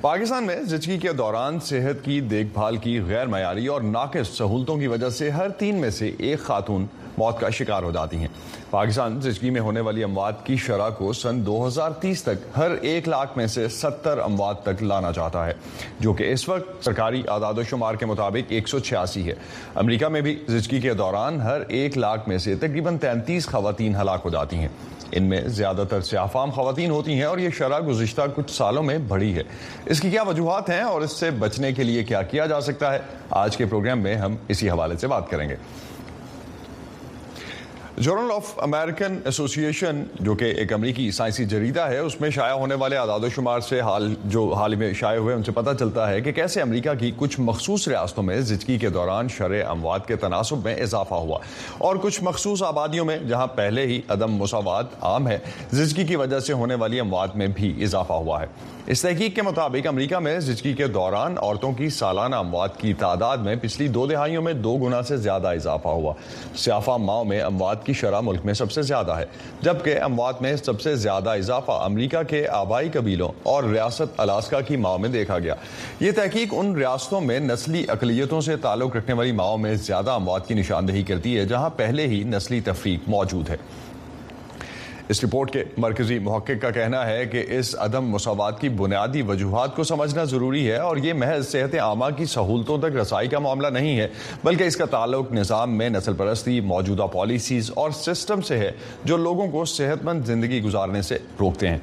پاکستان میں زچگی کے دوران صحت کی دیکھ بھال کی غیر معیاری اور ناقص سہولتوں کی وجہ سے ہر تین میں سے ایک خاتون موت کا شکار ہو جاتی ہیں پاکستان زچگی میں ہونے والی اموات کی شرح کو سن دو ہزار تیس تک ہر ایک لاکھ میں سے ستر اموات تک لانا چاہتا ہے جو کہ اس وقت سرکاری اعداد و شمار کے مطابق ایک سو چھیاسی ہے امریکہ میں بھی زچگی کے دوران ہر ایک لاکھ میں سے تقریباً تینتیس خواتین ہلاک ہو جاتی ہیں ان میں زیادہ تر سیافام خواتین ہوتی ہیں اور یہ شرح گزشتہ کچھ سالوں میں بڑھی ہے اس کی کیا وجوہات ہیں اور اس سے بچنے کے لیے کیا کیا جا سکتا ہے آج کے پروگرام میں ہم اسی حوالے سے بات کریں گے جرنل آف امریکن ایسوسی ایشن جو کہ ایک امریکی سائنسی جریدہ ہے اس میں شائع ہونے والے اعداد و شمار سے حال جو حال میں شائع ہوئے ان سے پتہ چلتا ہے کہ کیسے امریکہ کی کچھ مخصوص ریاستوں میں زچگی کے دوران شرح اموات کے تناسب میں اضافہ ہوا اور کچھ مخصوص آبادیوں میں جہاں پہلے ہی عدم مساوات عام ہے زچگی کی وجہ سے ہونے والی اموات میں بھی اضافہ ہوا ہے اس تحقیق کے مطابق امریکہ میں زچگی کے دوران عورتوں کی سالانہ اموات کی تعداد میں پچھلی دو دہائیوں میں دو گنا سے زیادہ اضافہ ہوا سیافہ ماؤ میں اموات کی شرح ملک میں سب سے زیادہ ہے جبکہ اموات میں سب سے زیادہ اضافہ امریکہ کے آبائی قبیلوں اور ریاست الاسکا کی ماؤ میں دیکھا گیا یہ تحقیق ان ریاستوں میں نسلی اقلیتوں سے تعلق رکھنے والی ماؤں میں زیادہ اموات کی نشاندہی کرتی ہے جہاں پہلے ہی نسلی تفریق موجود ہے اس رپورٹ کے مرکزی محقق کا کہنا ہے کہ اس عدم مساوات کی بنیادی وجوہات کو سمجھنا ضروری ہے اور یہ محض صحت عامہ کی سہولتوں تک رسائی کا معاملہ نہیں ہے بلکہ اس کا تعلق نظام میں نسل پرستی موجودہ پالیسیز اور سسٹم سے ہے جو لوگوں کو صحت مند زندگی گزارنے سے روکتے ہیں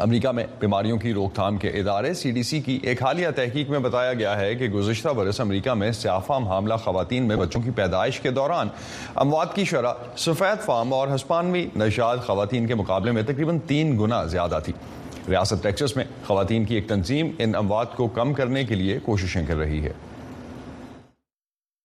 امریکہ میں بیماریوں کی روک تھام کے ادارے سی ڈی سی کی ایک حالیہ تحقیق میں بتایا گیا ہے کہ گزشتہ برس امریکہ میں سیاہ فام حاملہ خواتین میں بچوں کی پیدائش کے دوران اموات کی شرح سفید فام اور ہسپانوی نشاد خواتین کے مقابلے میں تقریباً تین گنا زیادہ تھی ریاست ٹیکسس میں خواتین کی ایک تنظیم ان اموات کو کم کرنے کے لیے کوششیں کر رہی ہے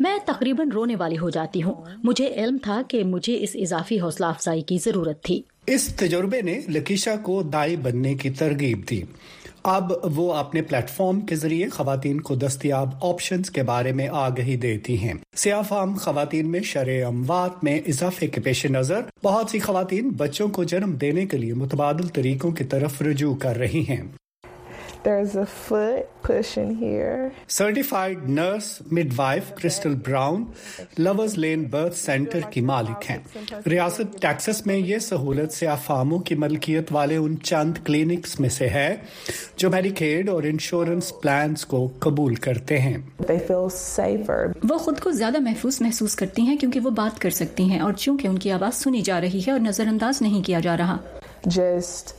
میں تقریباً رونے والی ہو جاتی ہوں مجھے علم تھا کہ مجھے اس اضافی حوصلہ افزائی کی ضرورت تھی اس تجربے نے لکیشا کو دائی بننے کی ترغیب دی اب وہ اپنے پلیٹ فارم کے ذریعے خواتین کو دستیاب آپشنز کے بارے میں آگہی دیتی ہیں سیاہ فام خواتین میں شرح اموات میں اضافے کے پیش نظر بہت سی خواتین بچوں کو جنم دینے کے لیے متبادل طریقوں کی طرف رجوع کر رہی ہیں There's a foot here. سرٹیفائڈ نرس مڈ وائف کرسٹل براؤنٹر کی مالک ہیں ریاست ٹیکسس میں یہ سہولت سیاہ فاموں کی ملکیت والے ان چند کلینکس میں سے ہے جو میڈیکیڈ اور انشورنس پلانس کو قبول کرتے ہیں وہ خود کو زیادہ محفوظ محسوس کرتی ہیں کیونکہ وہ بات کر سکتی ہیں اور چونکہ ان کی آواز سنی جا رہی ہے اور نظر انداز نہیں کیا جا رہا جسٹ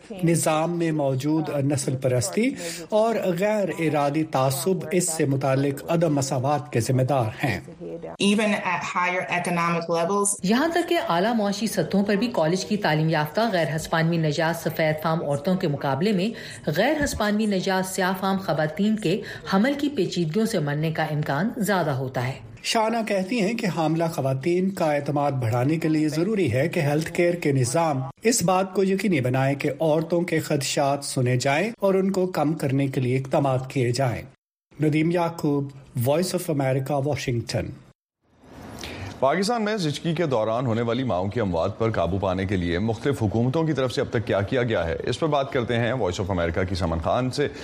نظام میں موجود نسل پرستی اور غیر ارادی تعصب اس سے متعلق عدم مساوات کے ذمہ دار ہیں یہاں تک کہ اعلیٰ معاشی سطحوں پر بھی کالج کی تعلیم یافتہ یافتہ غیر ہسپانوی نجات سفید فام عورتوں کے مقابلے میں غیر ہسپانوی نجات سیاہ فام خواتین کے حمل کی پیچیدگیوں سے مرنے کا امکان زیادہ ہوتا ہے شانہ کہتی ہیں کہ حاملہ خواتین کا اعتماد بڑھانے کے لیے ضروری ہے کہ ہیلتھ کیئر کے نظام اس بات کو یقینی بنائے کہ عورتوں کے خدشات سنے جائیں اور ان کو کم کرنے کے لیے اقدامات کیے جائیں ندیم یعقوب وائس آف امریکہ واشنگٹن پاکستان میں زچکی کے دوران ہونے والی ماؤں کی اموات پر قابو پانے کے لیے مختلف حکومتوں کی طرف سے اب تک کیا کیا گیا ہے اس پر بات کرتے ہیں وائس آف امریکہ کی سمن خان سے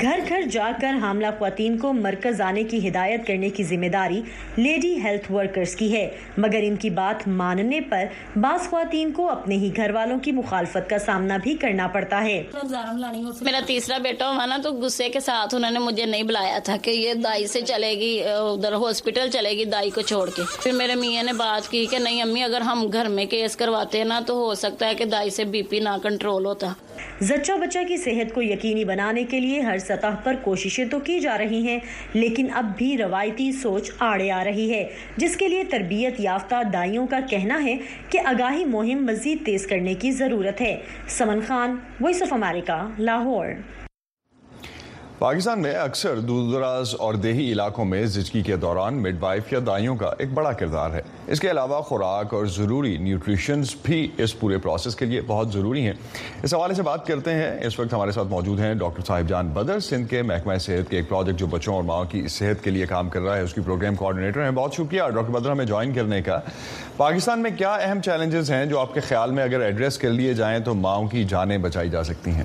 گھر گھر جا کر حاملہ خواتین کو مرکز آنے کی ہدایت کرنے کی ذمہ داری لیڈی ہیلتھ ورکرز کی ہے مگر ان کی بات ماننے پر بعض خواتین کو اپنے ہی گھر والوں کی مخالفت کا سامنا بھی کرنا پڑتا ہے میرا تیسرا بیٹا ہوا نا تو غصے کے ساتھ انہوں نے مجھے نہیں بلایا تھا کہ یہ دائی سے چلے گی ادھر ہاسپٹل چلے گی دائی کو چھوڑ کے پھر میرے میاں نے بات کی کہ نہیں امی اگر ہم گھر میں کیس کرواتے ہیں نا تو ہو سکتا ہے کہ دائی سے بی پی نہ کنٹرول ہوتا زچہ بچہ کی صحت کو یقینی بنانے کے لیے ہر سطح پر کوششیں تو کی جا رہی ہیں لیکن اب بھی روایتی سوچ آڑے آ رہی ہے جس کے لیے تربیت یافتہ دائیوں کا کہنا ہے کہ آگاہی مہم مزید تیز کرنے کی ضرورت ہے سمن خان وائس آف امریکہ لاہور پاکستان میں اکثر دور دراز اور دیہی علاقوں میں زچگی کے دوران مڈ وائف یا دائیوں کا ایک بڑا کردار ہے اس کے علاوہ خوراک اور ضروری نیوٹریشنز بھی اس پورے پروسیس کے لیے بہت ضروری ہیں اس حوالے سے بات کرتے ہیں اس وقت ہمارے ساتھ موجود ہیں ڈاکٹر صاحب جان بدر سندھ کے محکمہ صحت کے ایک پروجیکٹ جو بچوں اور ماؤں کی صحت کے لیے کام کر رہا ہے اس کی پروگرام کوارڈینیٹر ہیں بہت شکریہ ڈاکٹر بدر ہمیں جوائن کرنے کا پاکستان میں کیا اہم چیلنجز ہیں جو آپ کے خیال میں اگر ایڈریس کر لیے جائیں تو ماؤں کی جانیں بچائی جا سکتی ہیں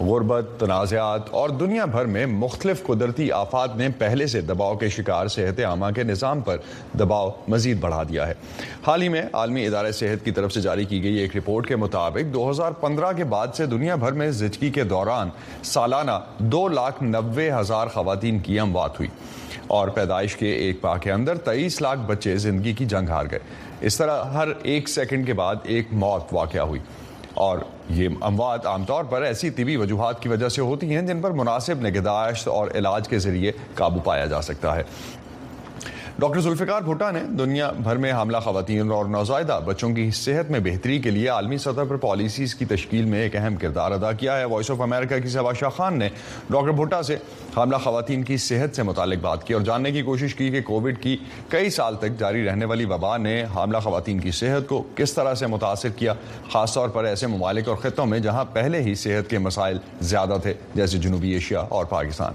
غربت تنازعات اور دنیا بھر میں مختلف قدرتی آفات نے پہلے سے دباؤ کے شکار صحت عامہ کے نظام پر دباؤ مزید بڑھا دیا ہے حال ہی میں عالمی ادارہ صحت کی طرف سے جاری کی گئی ایک رپورٹ کے مطابق دو ہزار پندرہ کے بعد سے دنیا بھر میں زچگی کے دوران سالانہ دو لاکھ نوے ہزار خواتین کی اموات ہوئی اور پیدائش کے ایک ماہ کے اندر تیئیس لاکھ بچے زندگی کی جنگ ہار گئے اس طرح ہر ایک سیکنڈ کے بعد ایک موت واقعہ ہوئی اور یہ اموات عام طور پر ایسی طبی وجوہات کی وجہ سے ہوتی ہیں جن پر مناسب نگہداشت اور علاج کے ذریعے قابو پایا جا سکتا ہے ڈاکٹر ذوالفقار بھٹا نے دنیا بھر میں حاملہ خواتین اور نوزائیدہ بچوں کی صحت میں بہتری کے لیے عالمی سطح پر پالیسیز کی تشکیل میں ایک اہم کردار ادا کیا ہے وائس آف امریکہ کی سباشاہ خان نے ڈاکٹر بھٹا سے حاملہ خواتین کی صحت سے متعلق بات کی اور جاننے کی کوشش کی کہ کووڈ کی کئی سال تک جاری رہنے والی وبا نے حاملہ خواتین کی صحت کو کس طرح سے متاثر کیا خاص طور پر ایسے ممالک اور خطوں میں جہاں پہلے ہی صحت کے مسائل زیادہ تھے جیسے جنوبی ایشیا اور پاکستان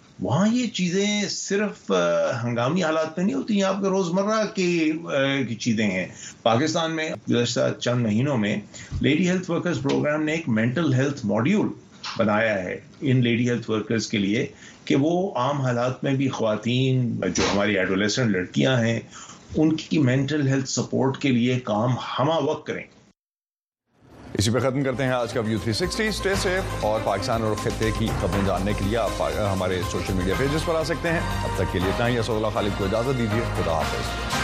وہاں یہ چیزیں صرف ہنگامی حالات میں نہیں ہوتی ہیں آپ کے روزمرہ کی چیزیں ہیں پاکستان میں گزشتہ چند مہینوں میں لیڈی ہیلتھ ورکرز پروگرام نے ایک مینٹل ہیلتھ ماڈیول بنایا ہے ان لیڈی ہیلتھ ورکرز کے لیے کہ وہ عام حالات میں بھی خواتین جو ہماری ایڈولیسنٹ لڑکیاں ہیں ان کی مینٹل ہیلتھ سپورٹ کے لیے کام ہمہ وقت کریں اسی پہ ختم کرتے ہیں آج کا ویو 360 سکسٹی اسٹے سیف اور پاکستان اور خطے کی خبریں جاننے کے لیے آپ ہمارے سوشل میڈیا پیجز پر آ سکتے ہیں اب تک کے لیے اتنا ہی اسد اللہ خالد کو اجازت دیجیے خدا حافظ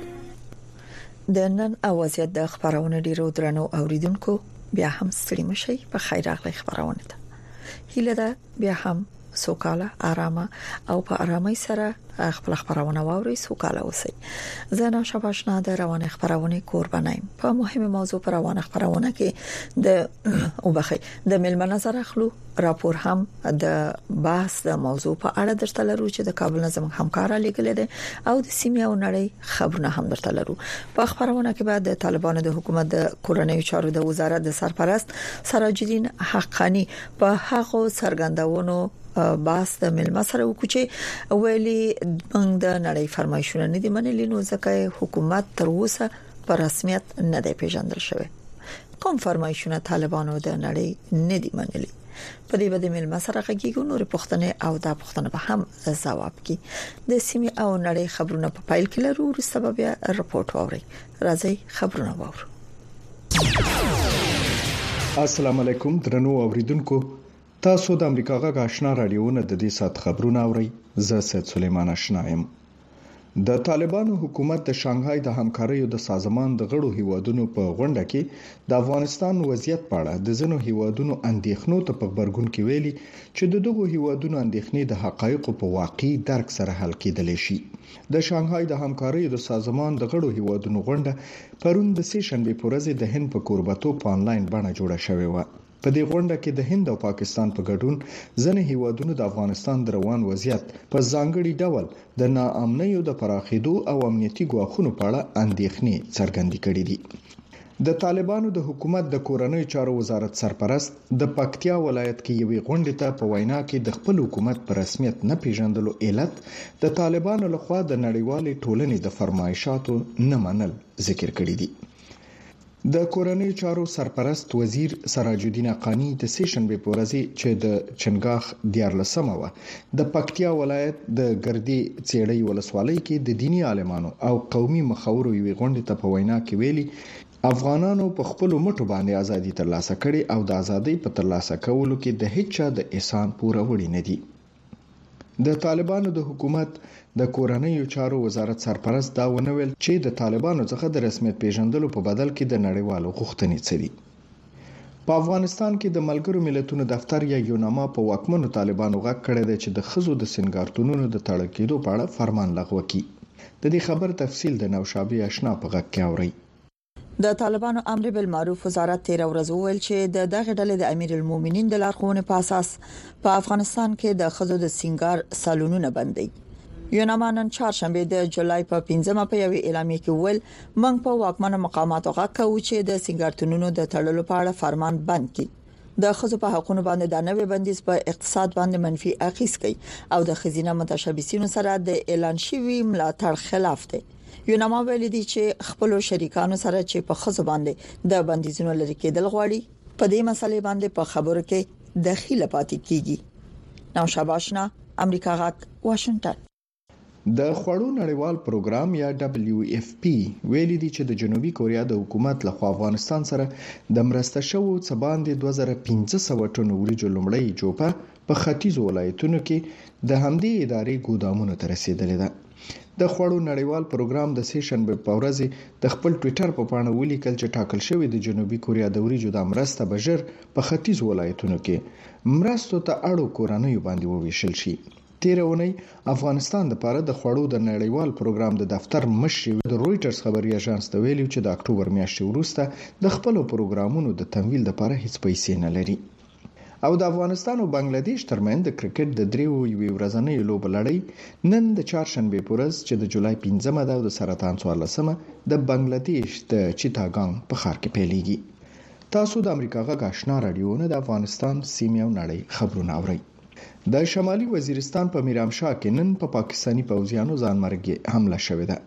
د نن اوازې د خبرونه ډیرو درنو اوریدونکو بیا هم ستړي مشي په خیر اغلی خبرونه ده هیله ده بیا هم سوکاله آرامه او په آرامۍ سره خپل خبرونه واوري سوکاله اوسي زه نو شباش نه د روانه خبرونه قربانایم په مهمه موضوع پر روانه خبرونه کې د وبخي د ملمنه سره خلک راپور هم د بحث د موضوع په اړه درته لرو چې د کابل نظم همکار لګل دي او د سیمې او نړۍ خبرونه هم درته لرو په خبرونه کې به د طالبانو د حکومت د کورنۍ چارو د وزارت د سرپرست سراج الدین حقانی په هغه څرګندونو باس د ملما سره وکړي ویلي موږ د نړۍ فرمایشونه نه دي منلي نو ځکه حکومت تر اوسه په رسمیت نه دی پیژندل شوی کوم فرمایشونه طالبانو د نړۍ نه دی منلي په دې باندې مل مسره غږیږو نور پښتنې او دا پښتنه به هم جواب کی د سیمه او نړۍ خبرونه په فایل کې لرو ورسته بیا رپورت ووري راځي خبرونه وورو السلام علیکم درنو اوریدونکو تاسو د امریکا غږ آشنا رادیوونه د دې سات خبرونه اورئ زه سید سلیمان آشنا یم د طالبانو حکومت د شانګهای د همکاریو د سازمان د غړو هیوادونو په غونډه کې د افغانستان وضعیت په اړه د ځینو هیوادونو اندېښنو ته په خبرګون کې ویلي چې د دغو هیوادونو اندېښنې د حقایقو په واقعي درک سره حل کېدلی شي د شانګهای د همکاریو د سازمان د غړو هیوادونو غونډه پرون د سې شنبې په ورځ د هند په کوربتوب په انلاین بڼه جوړه شوې و په دې غونډه کې د هند او پاکستان په ګډون ځنې هیوادونو د افغانستان د روان وضعیت، په ځانګړي ډول د نا امنیو د پراخیدو او امنیتي ګواښونو په اړه اندیښنې څرګندې کړې دي. د طالبانو د حکومت د کورنیو چارو وزارت سرپرست د پکتیا ولایت کې یوې غونډې ته په وینا کې د خپل حکومت په رسمیت نه پیژندلو علت د طالبانو له خوا د نړیوالې ټولنې د فرمایشاتو نه منل ذکر کړي دي. د کورنیو چارو سرپرست وزیر سراج الدین اقانی د سې شنبې په ورځ چې د چنګاښ دیارلسمه وه د پکتیا ولایت د ګردې څېړۍ ولسوالۍ کې د دیني عالمانو او قومي مخورو یوې غونډې ته په وینا کې ویلي، افغانانو په خپلو مټو باندې ازادي ترلاسه کړې او د ازادۍ په ترلاسه کولو کې د هیچا د احسان پوروړي نه دي. د طالبانو د حکومت د کورنیو چارو وزارت سرپرست دا ونه ویل چې د طالبانو څخه د رسمیت پیژندلو په بدل کې د نړیوالو غوښتنې څه دي په افغانستان کې د ملګرو ملتونو دفتر یا یوناما په واکمنو طالبانو غږ کړی دی چې د ښځو د سینګارتونونو د تړل کېدو په اړه فرمان لغوه کړي. د دې خبر تفصیل د نوشابې اشنا په غږ کې اورئ. د طالبانو امر بالمعروف وزارت تیر ورځ وویل چې د دغه ډلې د امیرالمومنین د لارښوونې په اساس په افغانستان کې د خزو د سنگار سالونونه بندي یوناما نن چهارشنبه د جولای په 15مه په یو اعلامیه کې ویل موږ په واکمنو مقاماتو غږ کوو چې د سنگارتونونو د تړلو په اړه فرمان بند کړي د ښځو په حقوقو باندې دا نوې بندیز په اقتصاد باندې منفي اغیز کوي او د خزینه متشبثینو سره د اعلان شوی ملاتړ خلاف دی یوناما ویل دي چې خپل شریکانو سره چې په ښځو باندې د بندیزونو لری کېدل غواړي په دې مسلې باندې په خبرو کې دخیل پاتې کیږي نو شاباشنا امریکا غاک واشنگټن د خوړو نړیوال پروګرام یا ډبلیو اف پی ویلي دي چې د جنوبي کوریا د حکومت له خوا افغانستان سره د مرسته شوو څه باندې 2500 ټن وریجو لومړی جوپه په ختیځو ولایتونو کې د همدې ادارې ګودامونو ته رسیدلې ده د خوړو نړیوال پروګرام د سې شنبه په ورځ د خپل ټوئیټر په پاڼه ولیکل چې ټاکل شوې د جنوبي کوریا د وریجو د مرسته به ژر په ختیځو ولایتونو کې مرستو ته اړو کورنۍ باندې وویشل شي تېره اونۍ افغانستان لپاره د خوړو د نړیوال پروګرام د دفتر مشرې د رویټرز خبري اژانس ته ویلي چې د اکټوبر میاشتې وروسته د خپلو پروګرامونو د تمویل لپاره هیڅ پیسې نه لري او د افغانستان او بنگله دیش ترمنځ د کرکټ د دریو یوې ورځنۍ لوبو لړۍ نن د چهارشنبې په ورځ چې د جولای پنځمه ده او د سرطان څوارلسمه د بنگله دیش د چیتاګانګ په ښار کې پیلېږي تاسو د امریکا غږ آشنا راډیو نه د افغانستان سیمې او نړۍ خبرونه اورئ د شمالي وزیرستان په میرامشاه کې نن په پاکستاني پوځیانو ځانمرګي حمله شوې ده.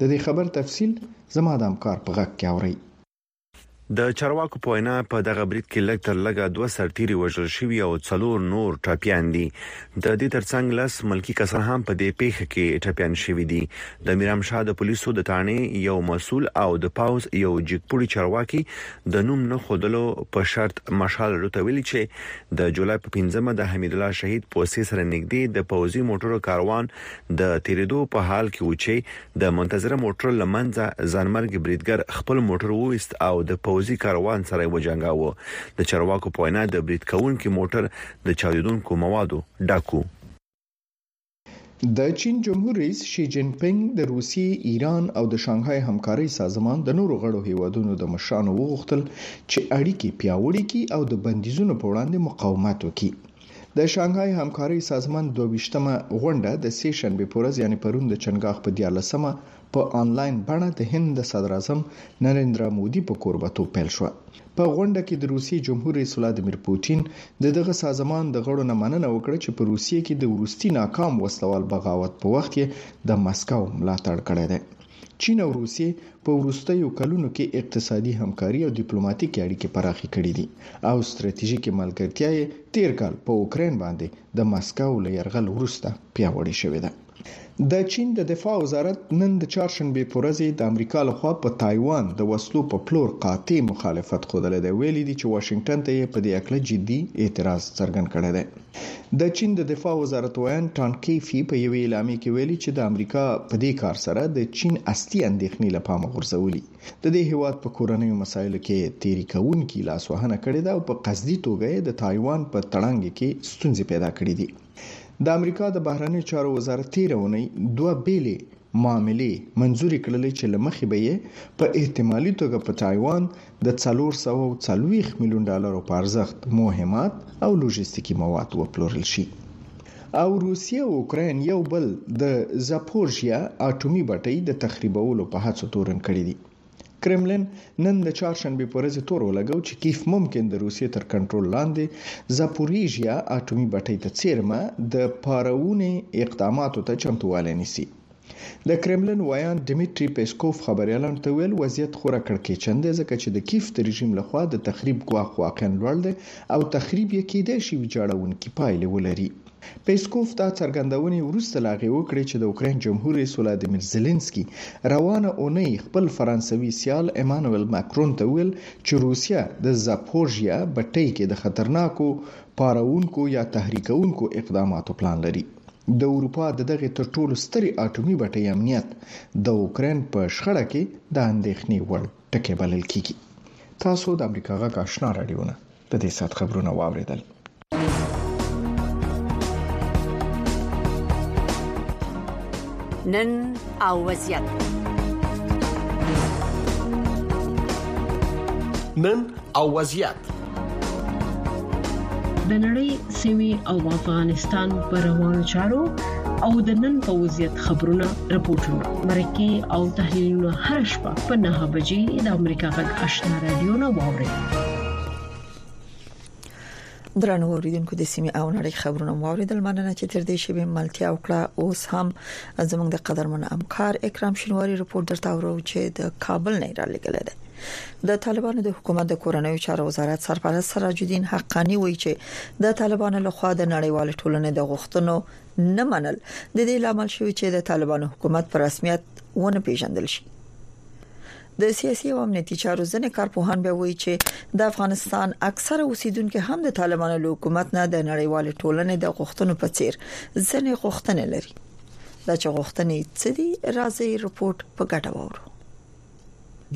د دې خبر تفصیل زما د همکار په غږ کې اورئ. د چارواکو په وینا، په دغه برید کې لږ تر لږه دوه سرتېري وژل شوي او څلور نور ټپیان دي. د دې ترڅنګ لس ملکي کسان هم په دې پېښه کې ټپیان شوي دي. د میرامشاه د پولیسو د تاڼې یو مسؤل او د پوځ یو جګپوړي چارواکي د نوم نه ښودلو په شرط مشال رډو ته ویلي چې د جولای په پنځمه د حمیدالله شهید پوستې سره نږدې د پوځي موټرو کاروان د تېرېدو په حال کې و چې د منتظره موټر له منځه ځانمرګی بریدګر خپل موټر وویست او د پوځي کاروان سره یې وجنګاوه. د چارواکو په وینا د برید کوونکي موټر د چاودېدونکو موادو ډک و. د چین جمهور رئیس شي جین پینګ د روسیې، ایران او د شانګهای همکارۍ سازمان د نورو غړو هیوادونو د مشرانو وغوښتل چې اړیکې پیاوړې کړي او د بندیزونو په وړاندې مقاومت وکړي. د شانګهای همکارۍ سازمان دوه ویشت مه غونډه د سې شنبې په ورځ یعنې پرون د چنګاښ په دیارلس مه په انلاین بڼه د هند د صدراعظم نریندرا مودي په کوربتوب پیل شوه. په غونډه کې د روسیې جمهور رئیس ولادیمیر پوتین د دغه سازمان د غړو نه مننه وکړه چې په روسیې کې د وروستي ناکام وسلوال بغاوت په وخت یې د مسکو ملاتړ کړی دی. چین او روسیې په وروستیو کلونو کې اقتصادي همکاري او دیپلوماتیکې اړیکې پراخې کړې دي او ستراتیژیکې ملګرتیا یې تېر کال په اوکراین باندې د مسکو له یرغل وروسته پیاوړې شوې ده. د چین د دفاع وزارت نن د چهارشنبې په ورځ د امریکا لخوا په تایوان د وسلو په پلور قاطع مخالفت ښودلی دی. ویلي دي چې واشنګټن ته یې په دې هکله جدي اعتراض څرګند کړی دی. د چین د دفاع وزارت ویاند ټان کیفي په یوې اعلامیې کې ویلي چې د امریکا په دې کار سره د چین اصلي اندېښنې له پامه غورځولي. د دې هېواد په کورنیو مسایلو کې تېري کوونکي لاسوهنه کړې ده او په قصدي توګه یې د تایوان په تړانګې کې ستونزې پیدا کړې دي. د امریکا د بهرنیو چارو وزارت تېره اونۍ دوه بېلې معاملې منظورې کړلې چې له مخې به یې په احتمالي توګه په تایوان د څلور سوه او څلوېښت میلیون ډالرو په ارزښت مهمات او لوژستیکي مواد وپلورل شي. او روسیه او اوکراین یو بل د زاپورژیا اټومي بټۍ د تخریبولو په هڅو تورن کړي دي. کرملین نن د چهارشنبې په ورځ تور ولګو چې کیف ممکن د روسیې تر کنټرول لاندې زاپوریژیا اټومي بټۍ ته څیرمه د پارونې اقداماتو ته چمتووالی نیسي د کرملین ویاند ډیمیټري پیسکوف خبریالانو ته ویل وضعیت خورا کړکېچن دی ځکه چې د کیف د رژیم لخوا د تخریب ګواښ واقعا لوړ دی او تخریب یې کېدای شي ویجاړونکي پایلې ولري پیسکوف دا څرګندونې وروسته له هغې وکړې چې د اوکراین جمهور رئیس ولادیمیر زیلینسکي روانه اونۍ خپل فرانسوي سیال ایمانویل ماکرون ته وویل چې روسیه د زاپورژیا بټۍ کې د خطرناکو، پاروونکو یا تحریکوونکو اقداماتو پلان لري. د اروپا د دغې تر ټولو سترې اټومي بټۍ امنیت د اوکراین په شخړه کې د اندېښنې وړ ټکی بلل کېږي. تاسو د امریکا غږ آشنا راډیو نه. د دې سات خبرونه واوریدل نن او وضعیت نن او وضعیت د نړۍ سیمه او افغانستان پر روانو چارو او د نن په وضعیت خبرونه راپورټونه مرکه او تحلیلونه هر شپه په 9 بجې د امریکا غږ آشنا رادیو نه واوري درنو اوریدونکو د سیمه او نړۍ خبرونه واوریدل مننه چې تر دې شوي ملتیا وکړه اوس هم زموږ د قدرمن همکار اکرام شینواری رپورت درته ورو چې د کابل نه را لګل دی د طالبانو د حکومت د کورنیو چارو وزارت سرپرست سراج الدین حقانی وایي چې د طالبانو لخوا د نړیوال ټولنې د غوښتنو نه منل د دې لامل شوی چې د طالبانو حکومت په رسمیت ونه پیژندل شي د سیاسي او امنیتي چارو ځنې کارپوهان به وایي چې د افغانستان اکثره اوسیدونکو هم د طالبانو له حکومت نه د نړیوال ټولنې د غوښتنو په څیر ځنې غوښتنې لري دا چې غوښتنې څه دي راځي رپورت په ګډه وورو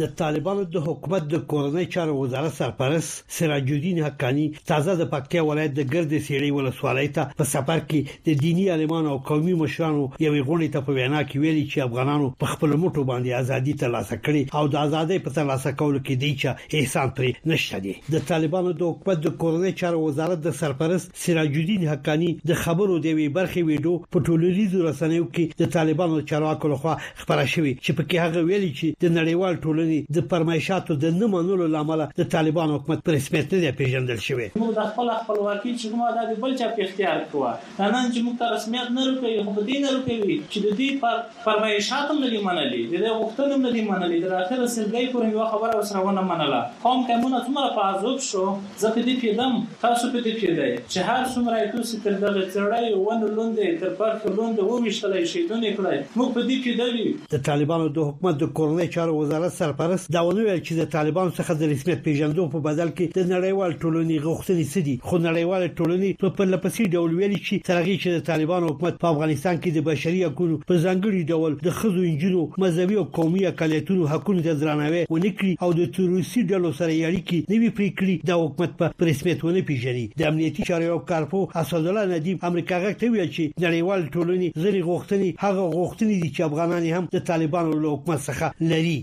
د طالبانو د حکومت د کورنۍ چارو وزارت سرپرست سراج الدین حقاني تازه د پکتیا ولایت د ګرد څېړۍ ولسوالۍ ته په سفر کې د دیني عالمانو او قومي مشرانو یوې غونډې ته په وینا کې ویلي چې افغانانو په خپلو مټو باندې ازادي ترلاسه کړې او د ازادۍ په ترلاسه کولو کې د هیچا احسان پرې نشته دی. د طالبانو د حکومت د کورنۍ چارو وزارت د سرپرست سراج الدین حقاني د خبرو د یوې برخې ویډو په ټولنیزو رسنیو کې د طالبانو د چارواکو له خوا خپره شوې چې پکې هغه ویلي چې د نړیوال ټولنې د فرمایشاتو د نه منلو له امله د طالبانو حکومت په رسمیت نه دی پیژندل شوی. موږ دا خپله خپلواکي چې کومه ده د بل چا په اختیار کې وه دا نن چې موږ ته رسمیت نه رکوي خو په دې نه رکوي چې د دوی پر فرمایشات هم نه دي منلي، د ده غوښتنې هم نه دي منلي، تر اخره سلګۍ پورې مې یوه خبره ورسره ونه منله. قوم قیمونه څومره په عذوب شو، زه په دې پوهېدم، تاسو په دې پوهېدئ، چې هر څومره یې توسې تر دغې څړیو، ونو لوندې، تر پرښو لوندې وویشتلئ، شیطون یې کړئ، موږ په دې پوهېدلي یو. د طالبانو د حکومت د کورنۍ چارو وزارت سرپرست دا ونه ویل، چې د طالبانو څخه د رسمیت پیژندو په بدل کې د نړیوال ټولنې غوښتنې څه دي خو نړیوال ټولنې په پرله پسې ډول ویلي چې تر هغې چې د طالبانو حکومت په افغانستان کې د بشري حقوقو په ځانګړي ډول د ښځو انجونو مذهبي او قومي اقلیتونو حقوقو ته درناوی ونه کړي او د تروریستي ډلو سره یې اړیکې نه وي پرې کړي دا حکومت په رسمیت ونه پیژني د امنیتي چارو یو کارپوه اسدالله ندیم امریکا غږ ته ویل چې نړیوال ټولنې ځینې غوښتنې هغه غوښتنې دي چې افغانان هم د طالبانو له حکومت څخه لري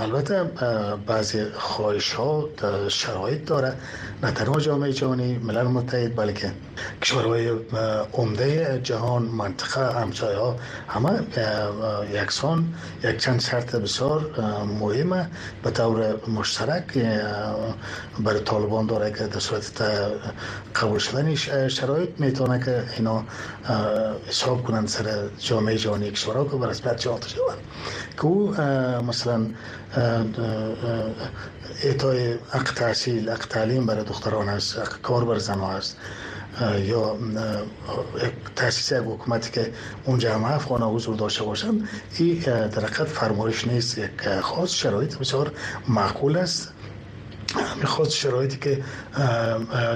البته بعضی خواهش ها شرایط داره نه تنها جامعه جهانی ملل متحد بلکه کشورهای عمده جهان منطقه همسایه ها همه یکسان یک چند شرط بسیار مهمه به طور مشترک برای طالبان داره که در صورت قبول شدن شرایط میتونه که اینا حساب کنند سر جامعه جهانی کشورها که برسپت جهان شوند که او مثلا اعطای حق تحصیل حق تعلیم برای دختران است کار بر زنها است یا تاسیس یک حکومتی که اونجا همه افغان حضور داشته باشند این در فرمایش نیست یک خاص شرایط بسیار معقول است خاص شرایطی که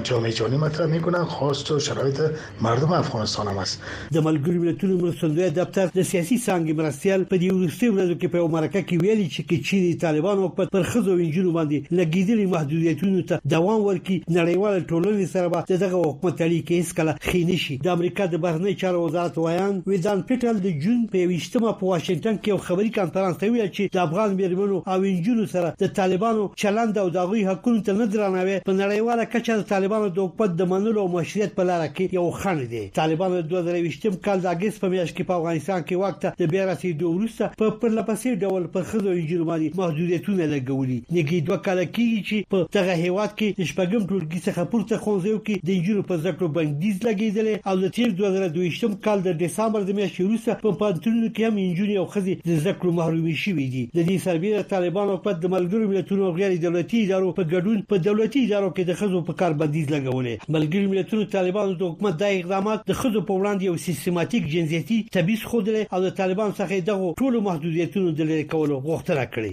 جامعه جانی مطرح میکنن خاص و شرایط مردم افغانستان هم است د ملګرو ملتونو مرستندوی دفتر د سیاسي څانګې مرستیال په دې وروستیو ورځو کې په یو مرکه کې ویلي چې که چیرې طالبان حکومت پر ښځو او انجونو باندې لګیدلي محدودیتونو ته دوام ورکړي نړیواله ټولنې سره به د دغه حکومت اړیکې هیڅکله ښې نشي د امریکا د بهرنیو چارو وزارت ویاند ویدان پیټل د جون په یوویشت مه په واشنګټن کې یو خبري کانفرنس ته وویل چې د افغان میرمنو او نجونو سره د طالبانو چلند او د هغوی حقونو ته نه درناوی په نړیواله کچه د طالبانو د حکومت د منلو او مشروعیت په لاره کې یو خنډ دی. طالبانو د دوه زره یوویشتم کال د اګست په میاشت کې په افغانستان کې واک ته د بیا رسیدو وروسته په پرله پسې ډول پر ښځو او نجونو باندې محدودیتونه لګولي. نږدې دوه کاله کیږي چې په دغه هیواد کې د شپږم ټولګي څخه پورته ښوونځیو کې د نجونو پر زده کړو بندیز لګېدلی او له تېر دوه زره دوه ویشت کال د ډسامبر د میاشتې وروسته په پوهنتونونو کې هم نجونې او ښځې د زده کړو محرومې شوې دي. د دې سربېره طالبان حکومت د ملګرو ملتونو او غیر دولتي ادارو په ګډون په دولتي ادارو کې د ښځو په کار بندیز لګولی. ملګري ملتونو طالبانو د حکومت دا اقدامات د ښځو په وړاندې یو سیستماتیک جنسیتي تبعیض ښودلی او له طالبانو څخه یې دغو ټولو محدودیتونو د لرې کولو غوښتنه کړې.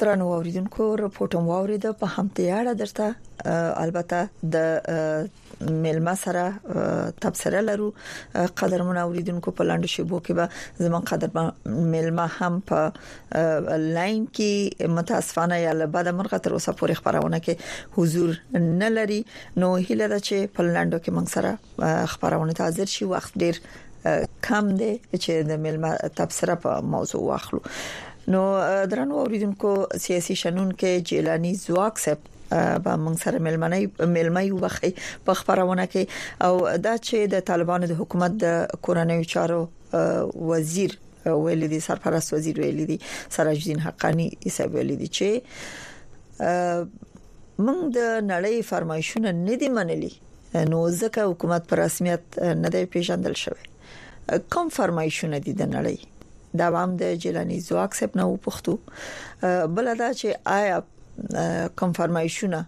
درنو اوریدونکو رپورټم واوریده په همتي اړه درته البته د ملما سره تبصره لرو قدرمن اوریدونکو په لاندې شیبو کې به زمو قدر ملما هم په لاين کې متاسفانه یا لبد مرغه تر اوسه پورې خبرونه کې حضور نه لري نو هیله ده چې په لاندو کې موږ سره خبرونه ته حاضر شي وخت ډیر کم دی چې د ملما تبصره په موضوع واخلو نو درنو اوریدونکو سیاسي شنن کې جیلانی زواک صاحب به موږ سره ملمنۍ ملمۍ وخی په خبرونه کې او دا چې د طالبانو د حکومت د کورنۍ چارو وزیر ویل دي سرپرست وزیر ویل دي سراج الدین حقانی ایسه ویل دي چې موږ د نړۍ فرمایشونه نه دي منلي نو ځکه حکومت په رسمیت نه دی پیژندل شوی کوم فرمایشونه دي د نړۍ دا هم د جیلانی زواک صاحب نه وپښتو بل دا چې آیا کوم فرمایشونه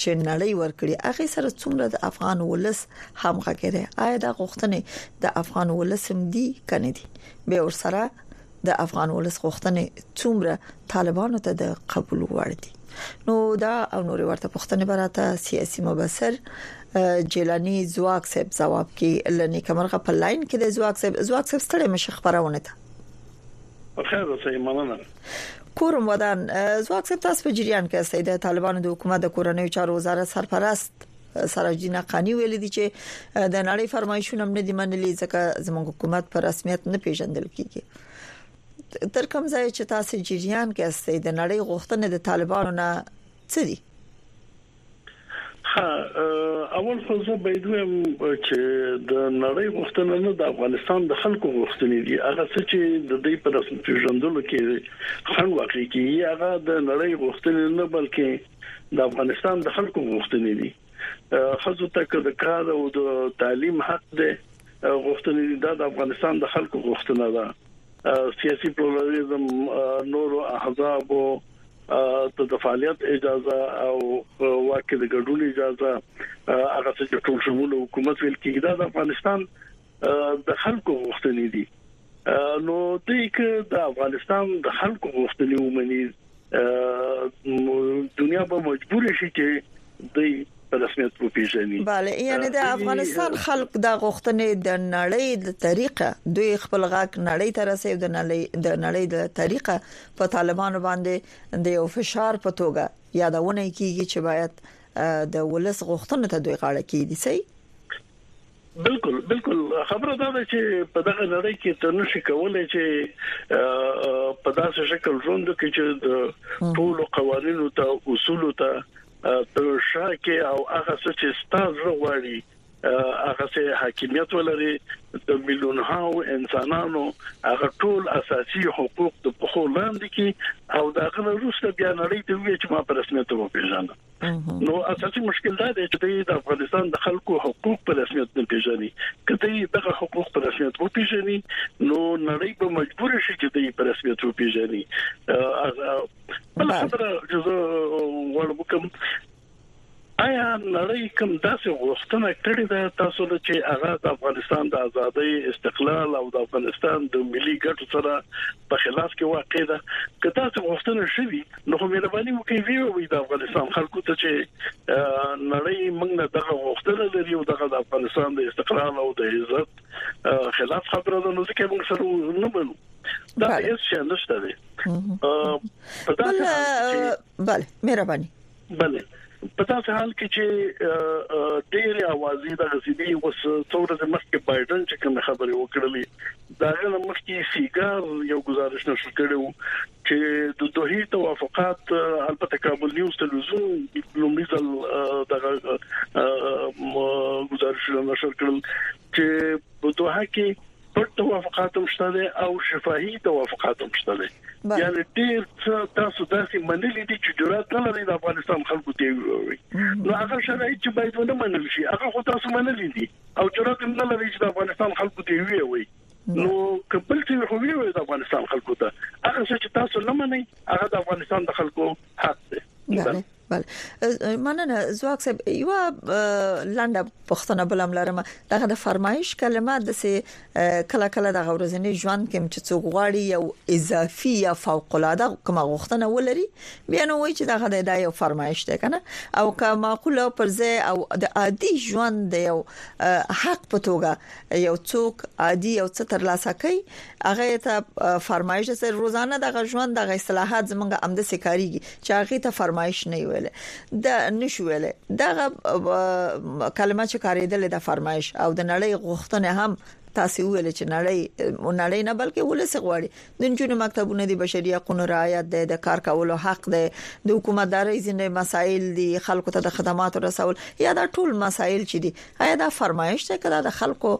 چې نړۍ ورکړي هغه سره څومره د افغان ولس همغږي ده آیا دا غوښتنې د افغان ولس هم دي کنه دي به ور سره د افغان ولس غوښتنې څومره طالبانو ته د قبول وړ دي نو دا او نور ورته پښتنې براته سیاسي مبصر جیلانی زواک صاحب جواب کې لنی کمرغه په لاين کې د زواک صاحب زواک صاحب ستړي مشه خبرونه ته بخیر اوسې مننه کورم ودان زواک صاحب تاسو په جریان کې استئ د طالبانو د حکومت د کورنۍ چارو وزارت سرپرست سراج الدین حقانی ویل دي چې د نړۍ فرمایشونه هم نه دي منلي ځکه زموږ حکومت پر رسمیت نه پیژندل کیږي تر کوم ځای چې تاسو جریان کې استئ د نړۍ غوښتنې د طالبانو نه څه دي ها اول خو زه به دویم چې د نړۍ غوښتنه نه د افغانستان د خلکو غوښتنې دي هغه څه چې د دې پر رسمي پیژندلو کې خنډ واقع کیږي هغه د نړۍ غوښتنې نه بلکې د افغانستان د خلکو غوښتنې دي خزو ته که د کار او د تعلیم حق ده غوښتنې دي دا د افغانستان د خلکو غوښتنه ده سیاسي پلورالېزم نور احزاب او ته د فعالیت اجازه او واکه د ګډون اجازه هغه څه چې ټول شمول حکومت ویل کېږي دا د افغانستان د خلکو غوښتنې دي نو دوی که د افغانستان د خلکو غوښتنې ومني دنیا به مجبور شي چې د رسمیت وپیژني bale یعنی د افغانستان خلک د غوښتنې د نړۍ د طریقه دوی خپل غاک نړۍ ته رسیدل د نړۍ د نړۍ د طریقه په طالبانو باندې د یو فشار په توګه یادونه کیږي چې باید د ولس غوښتنو ته دوی غاړه کیدي سي بلکل بلکل خبره دا ده چې په دغه نړۍ کې ته نشي کولای چې په داسې شکل ژوند وکړي چې د ټول قوانینو ته اصول ته ته شاکه او هغه څه چې ستاسو غواړي هغه سه حاکمیت ولري د ملیون هاو انسانانو هغه ټول اساسي حقوق د پخو لاندې کی او دا غنه روسته بیا نړۍ ته وی چې ما پر رسمیت وو پیژنه نو اساسي مشکل دا دی چې د افغانستان د خلکو حقوق په رسمیت نه پیژني کله دغه حقوق په رسمیت وو پیژني نو نړۍ به مجبور شي چې دوی په رسمیت وو پیژني بل خبره چې زه غواړم کوم آیا نړۍ کوم داسې غوښتنه کړې ده تاسو له چې هغه د افغانستان د ازادۍ استقلال او د افغانستان د ملي ګټو سره په خلاف کې واقع ده که تاسو غوښتنه شوي نو خو مهرباني وکړئ وی وی د افغانستان خلکو ته چې نړۍ موږ نه دغه غوښتنه لري او دغه د افغانستان د استقلال او د عزت خلاف خبره ده نو ځکه موږ سره نه منو دا هیڅ شي نشته دی په داسې حال کې بله مهرباني بله په داسې حال کې چې ډېر اوازې د غزيدي وس څوره د مخکې بایدن چې کوم خبرې وکړلې دا غل مخکې سیګار یو گزارش نشو کړو چې د دوه توافقات البته کابل نیوز تلویزیون لومړي ځل دغه گزارش نشر کړل چې په دوه کې پټ توافقات هم شته او شفاهي توافقات هم شته یعنی ډیر څه تاسو داسې منلي دي چې جرأت نه لري د افغانستان خلکو ته وي نو هغه شرایط چې باید ونه منل شي هغه خو تاسو منلي دي او جرأت نه لري چې د افغانستان خلکو ته وي نو کپل چې خو ویل د افغانستان خلکو ته هغه څه چې تاسو نه منئ هغه د افغانستان د خلکو حق دی بله بله مننه زواک صاحب یو لنډه پښتنه بلم لرم دغه د فرمایش کلمه د سي کله کله د غورزنی ژوند کې چې څوک غواړي یو اضافي یا فوق العاده کوم غوښتنه ولري بیا نو وایي چې دغه د یو فرمایش ده کنه او که معقوله پر ځای او د عادي ژوند د یو حق په توګه یو څوک عادي یو څه تر لاسه کوي هغه ته فرمایش سره روزانه دغه ژوند دغه اصلاحات زمونږ امد سکاريږي چې هغه ته فرمایش نه ویل د نشو ویل دغه کلمه چې کاریدل د فرمایش او د نړۍ غوښتنه هم تاسو ویل چې نړۍ نړۍ نه بلکې ولس غواړي د نجونو مکتبونه دي، بشري حقوقو رعایت دی، د کار کولو حق دی، د حکومتدارۍ ځینې مسایل دي، خلکو ته د خدماتو رسول یا دا ټول مسایل چې دي ایا دا فرمایش دی که دا د خلکو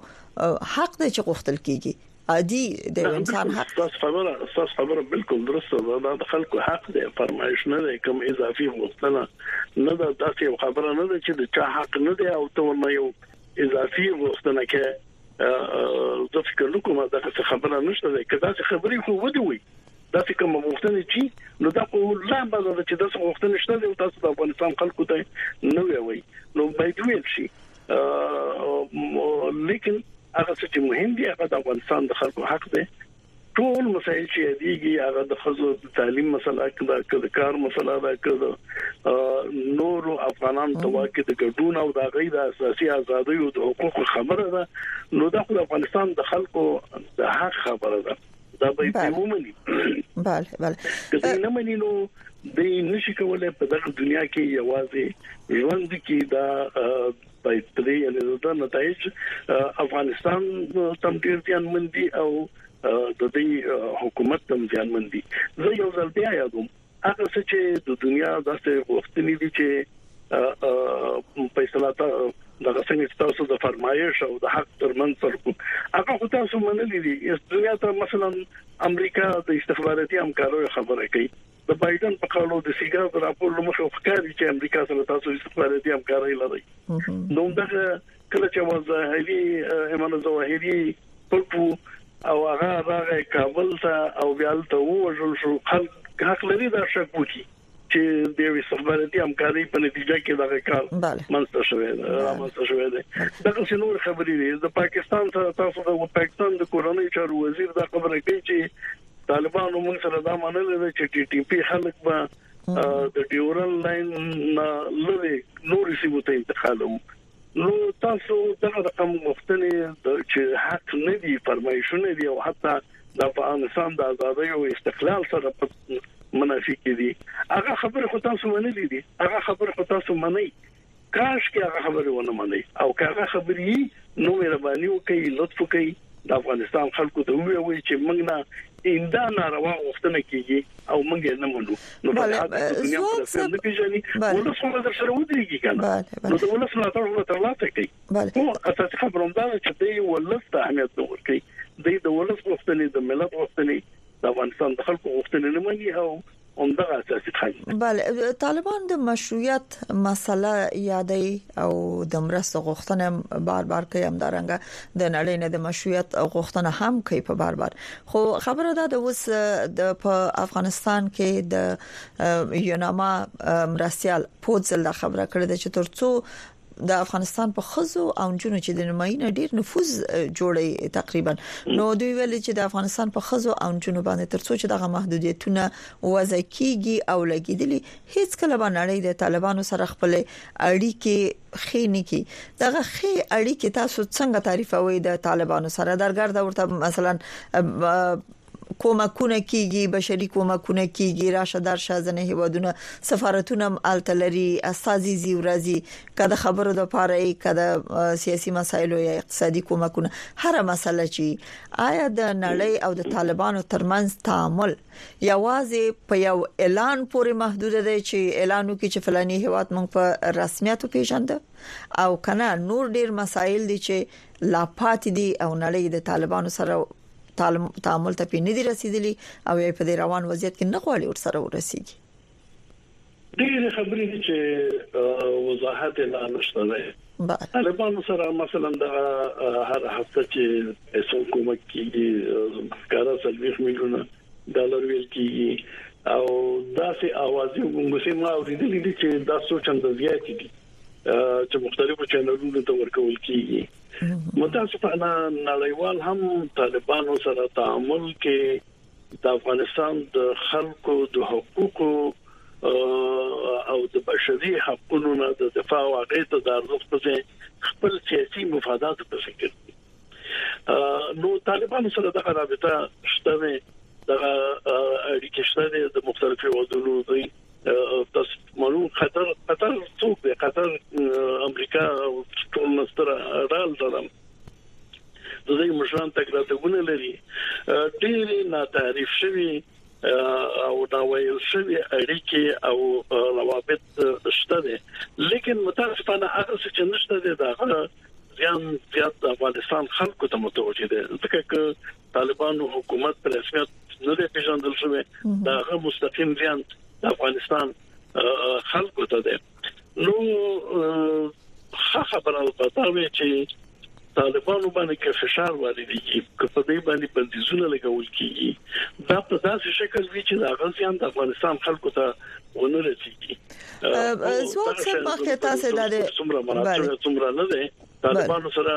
حق دی چې غوښتل کیږي عادي د انسان حق دی. تاسو خبره تاسو خبره بالکل درسته ده دا د خلکو حق دی فرمایش نه دی کوم اضافي غوښتنه نه ده داسې یو خبره نه ده چې د چا حق نه دی او ته ورنه یو اضافي غوښتنه کې زه فکر نه کوم دا څه خبره نشته ده کدا څه خبرې خو ودی وي دا څه کوم غوښتنې چې نو دا په لا بده ده چې دا څه غوښتنې شته او تاسو د افغانستان خلکو ته نه ویوي نو باید ویل شي لیکن هغه څه چې مهم دي هغه د افغانستان د خلکو حق دی ټول مسایل چې یادېږي هغه د خزو د تعلیم مسله ده که د کار مسله ده که د نور افغانان په واکه د ګډون او د غي د اساسي ازادۍ او د حقوقو خبره ده نو د افغانستان د خلکو د حق خبره ده دا به په ومني bale bale کله نه مني نو د نشي کولای په دغه دنیا کې یوازې ژوند کې دا باید په دې یعنی د نتایج افغانستان تم ډیر ځان مندي او د دې حکومت تم ځان مندي زه یو ځل بیا یادوم هغه څه چې د دنیا داسې وختنې دي چې په اصطلاح دغه څنګه تاسو د فرمایش او د حق ترمن فرق هغه خو تاسو منلې دي دنیا ته مثلا امریکا د استخباراتي همکارو خبره کوي د بایډن په قول د سیګار د راپور له مخې ښکاري چې امریکا سره تاسو استخباراتي همکاري لري نو دغه کله چې وزاهلی ایمان زواهری پټو او هغه راغی کابل ته او بیا ته وژل شو خلک حق لري دا شک وکړي چې د یو استخباراتي همکاري په نتیجه کې دغه کار منځته شوی دی منځته شوی دی دا څه نور خبرې دي د پاکستان سره تاسو د پاکستان د کورنۍ چارو وزیر دا خبره کوي چې طالبانو موږ سره دا منلې ده چې ټي ټي پی خلک به د ډیورن لاین نه لري نور سیمو ته انتقالو نو تاسو دغه رقم غوښتنې چې حق نه دي فرمایشونه دي او حتی د افغانستان د ازادۍ او استقلال سره په منافي کې دي هغه خبره خو تاسو منلې دي هغه خبره خو تاسو منئ کاشکې هغه خبرې ونه منئ او که هغه خبرې یي نو مهرباني وکړئ لطف وکړئ د افغانستان خلکو ته ووایئ چې موږ نه ایندا ناروا غوښتنه کیږي او موږ یې نه منو نو په هغه دنیا کې څه نه پیژني ولس هم در سره ودرېږي کنه نو د ولس ملاتړ هم تر لاسه کوي او اساسي خبره هم دا چې دی ولس ته اهمیت نه ورکړي دی د ولس غوښتنې د ملت غوښتنې د افغانستان د خلکو غوښتنې نه مني او همدغه اساسي خنډ دی بله طالبان د مشروعیت مسله یادوي او د مرستو غوښتنه بار بار کوي همدارنګه د نړۍ نه د مشروعیت غوښتنه هم کوي په بار بار خو خبره ده د اوس د په افغانستان کې د یوناما مرستيال پوتزل دا خبره کړې ده چې ترڅو د افغانستان په خزو او جنو چې د نمایي نه ډیر نفوذ جوړي تقریبا نو دوی ویل چې د افغانستان په خزو او جنو باندې ترڅو چې دغه محدودیتونه وضع کیږي او لګیدلی هیڅ کله به نړۍ د طالبانو سره خپل اړیکې خې نه کی دغه خې اړیکې تاسو څنګه تعریفوي د طالبانو سره درګرد ورته مثلا کومکونه کیږي بشري کومکونه کیږي راشه درشه ځنه هیوادونه سفارتونه هم الته لري استاذي زی ورځي کده خبرو د پاره یې کده سیاسي مسایلو یا اقتصادي کومکونه هر مسله چی آیا د نړۍ او د طالبانو ترمنځ تعامل یوازې په یو اعلان پورې محدود دی چې اعلان وکړي چې فلاني هیواد مونږ په رسمیت پیژند او کنه نور ډیر مسایل دي چې لا پات دي او نړۍ د طالبانو سره تعامل ته پې نه دي رسیدلي او یا په دې روان وضعیت کې نه غواړي ورسره ورسیږي ډېر خبرې دي چې وضاحت لا نشته ده طالبان سره مثلا د هر هفته چې پیسو کومک کیږي کارا سلويخ میلیونه ډالر ویل کیږي او داسې اواز یو موږ ما اوریدلې دي چې دا څو چنده زیات دي چې مختلفو چینلونو ته ورکول کیږي متاسفانه نړیوال هم طالبانو سره تعامل کې د افغانستان د خلکو د حقوقو او د بشري حقوقو نه د دفاع او هغه ته د ارزښت په ځای خپل سیاسي مفادات په فکر دي نو طالبانو سره د رابطه شته دغه اړیکې شته د مختلفو ودونو د تاسو معلوم قطر قطر څوک دی قطر امریکا ټول مستر رال دلم د دې مشران تک راتګونه لري ډېر نه تعریف شوی او دا ویل شوی اړیکې او روابط شته دي لیکن متاسفانه هغه څه چې نشته دي دا زیان زیات د افغانستان خلکو ته متوجه دي ځکه چې طالبانو حکومت پر رسمیت نه دی پیژندل شوی دا هغه مستقیم زیان د افغانستان خلکو ته دی نو ښه خبره ده دا وی چې طالبانو باندې کې فشار واردېږي که په دې باندې بندیزونه لګول کیږي دا په داسې شکل وی چې دا غزيان د افغانستان خلکو ته ونه رسیږي سو اکثر مخکې تاسو دا څومره مراتب څومره نه ده طالبانو سره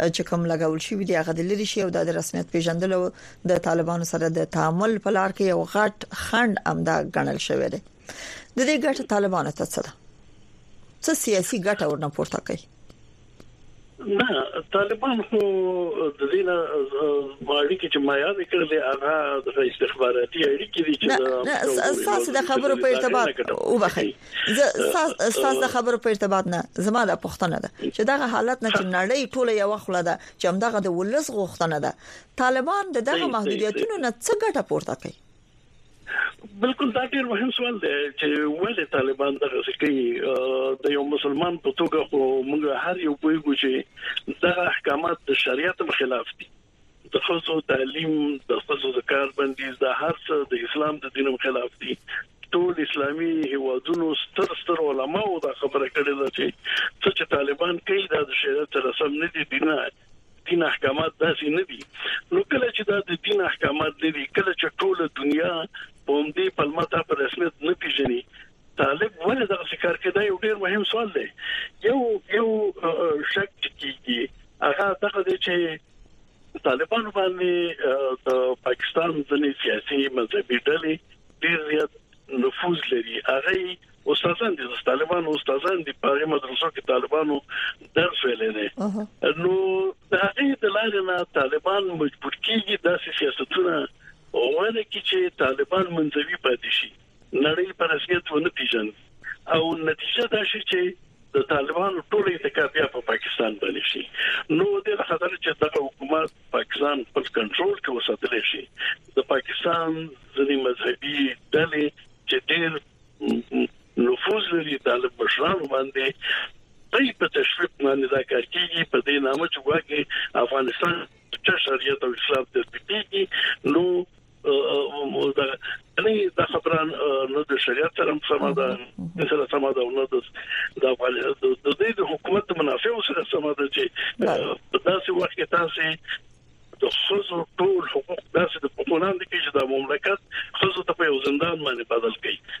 چې کوم لګول شوی دی هغه د لری شي او د رسمیت پیژندلو د طالبانو سره د تعامل په لار کې یو غټ خند امدا غنل شوی دی د دې ګټه طالبانو ته څه ده څه سیاسي ګټه ورنه پورته کوي نه طالبان خو د دې نه اړیکې چې ما یاد کړلې هغه د استخباراتي اړیکې دي چې تاسو د خبرو په ارتباط وبخښئ زه ستاسو د خبرو په ارتباط نه زما د پښتنه ده چې دغه حالت نه چې نړۍ ټوله یو خله ده چې هم دغه د ولس غوښتنه ده طالبان د دغه محدودیتونو نه څه ګټه پورته کوي بالکل دا ډیر مهم سوال دی چې ولې طالبان دغه سکی د یو مسلمان په توګه خو موږ هر یو پوهیږو چې دغه احکامات د شریعت خلاف دي د ښځو تعلیم د ښځو د کار بندیز دا هر څه د اسلام د دین خلاف دي ټول اسلامي هیوادونو ستر ستر علماو دا خبره کړې ده چې څه چې طالبان کوي دا د شریعت سره سم نه دي دینه دین احکامات داسې نه دي نو کله چې دا د دین احکامات نه دي کله چې ټوله دنیا په همدې پلمه ته په رسمیت نه پیژني طالب ولې دغه شکار کې دا یو ډیر مهم سوال دی یو یو شک کیږي هغه دغه دی چې طالبانو باندې د پاکستان ځنې سیاسي مذهبي ډلې ډیر زیات نفوذ لري هغه استادان دي طالبانو استادان دي په مدرسو کې طالبانو درس ویلې نه نو د هغه د لارې نه طالبان مجبور کیږي داسې سیاستونه وره کې چې طالبان منځوي پاتې شي نړۍ په رسمیت ونه پیژني او نتیجه دا شي چې د طالبانو ټول اتکا بیا په پاکستان باندې شي نو د خطر چې دغه حکومت پاکستان خپل کنټرول کې وساتل شي د پاکستان ځینې مذهبي ډلې چې ډېر نفوذ لري طالب مشران باندې په په تشویق باندې دا کار کیږي په دې نامه چې واکه افغانستان چې شریعت او اسلام تطبیقي نو دا نه دا خبره نه د شریعت سره سم ده د سره سم ده نه د د د دې د حکومت منافع سره سم ده چې په داسې وخت کې تاسو د خزو ټول حقوق داسې د پخولاند کې چې د مملکت خزو ته په یو زندان باندې بدل کړي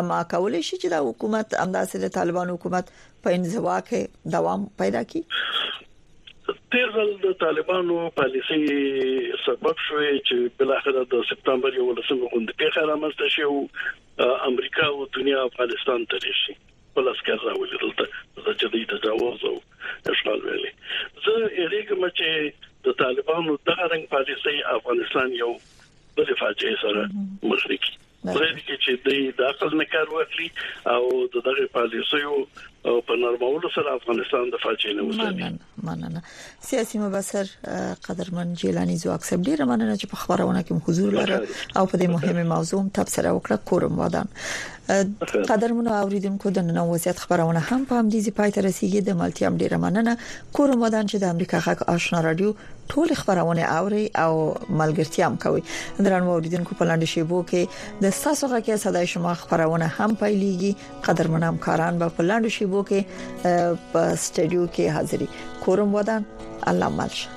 اما کولای شي چې دا حکومت همداسې د طالبان حکومت په انزوا کې دوام پیدا کړي تیر ځل د طالبانو پالیسي سبب شوې چې بل اخر د سپتمبر یو لسمه غونډه پیښه رامنځته شي او امریکا او دنیا افغانستان ته راشي په لاسکر راولي دلته د جدي تجاوز او اشغال ویلي زه اړیکم چې د طالبانو د هرنګ پالیسي افغانستان یو بل فاجعه سره مخ کړي خدای دې چې دوی د عقل نه کار واخلي او د دغه پالیسیو او په نرمولو سره افغانستان د فاجعې نه وساتي مننه سیاسي مبصر قدرمن جیلانی زو اکثر ډیر مننه چې په خبرونه کې حضور لرل او په دې مهمه موضوع هم تبصره وکړه کورم ودان قدرمن اوریدونکو د نن وضعیت خبرونه هم په همدې ځای پای ته رسیدي د ملتیا ډیر مننه کورم ودان چې د امریکا غږ آشنا رادیو ټول خبرونه اوري او ملګرتیا هم کوي درنو اوریدونکو په لاندې شیبو کې د تاسو غږ کې صداي شما خبرونه هم پیليږي قدرمن همکاران به په لاندې شیبو کې په سټډیو کې حاضري کورم ودان الله مالشه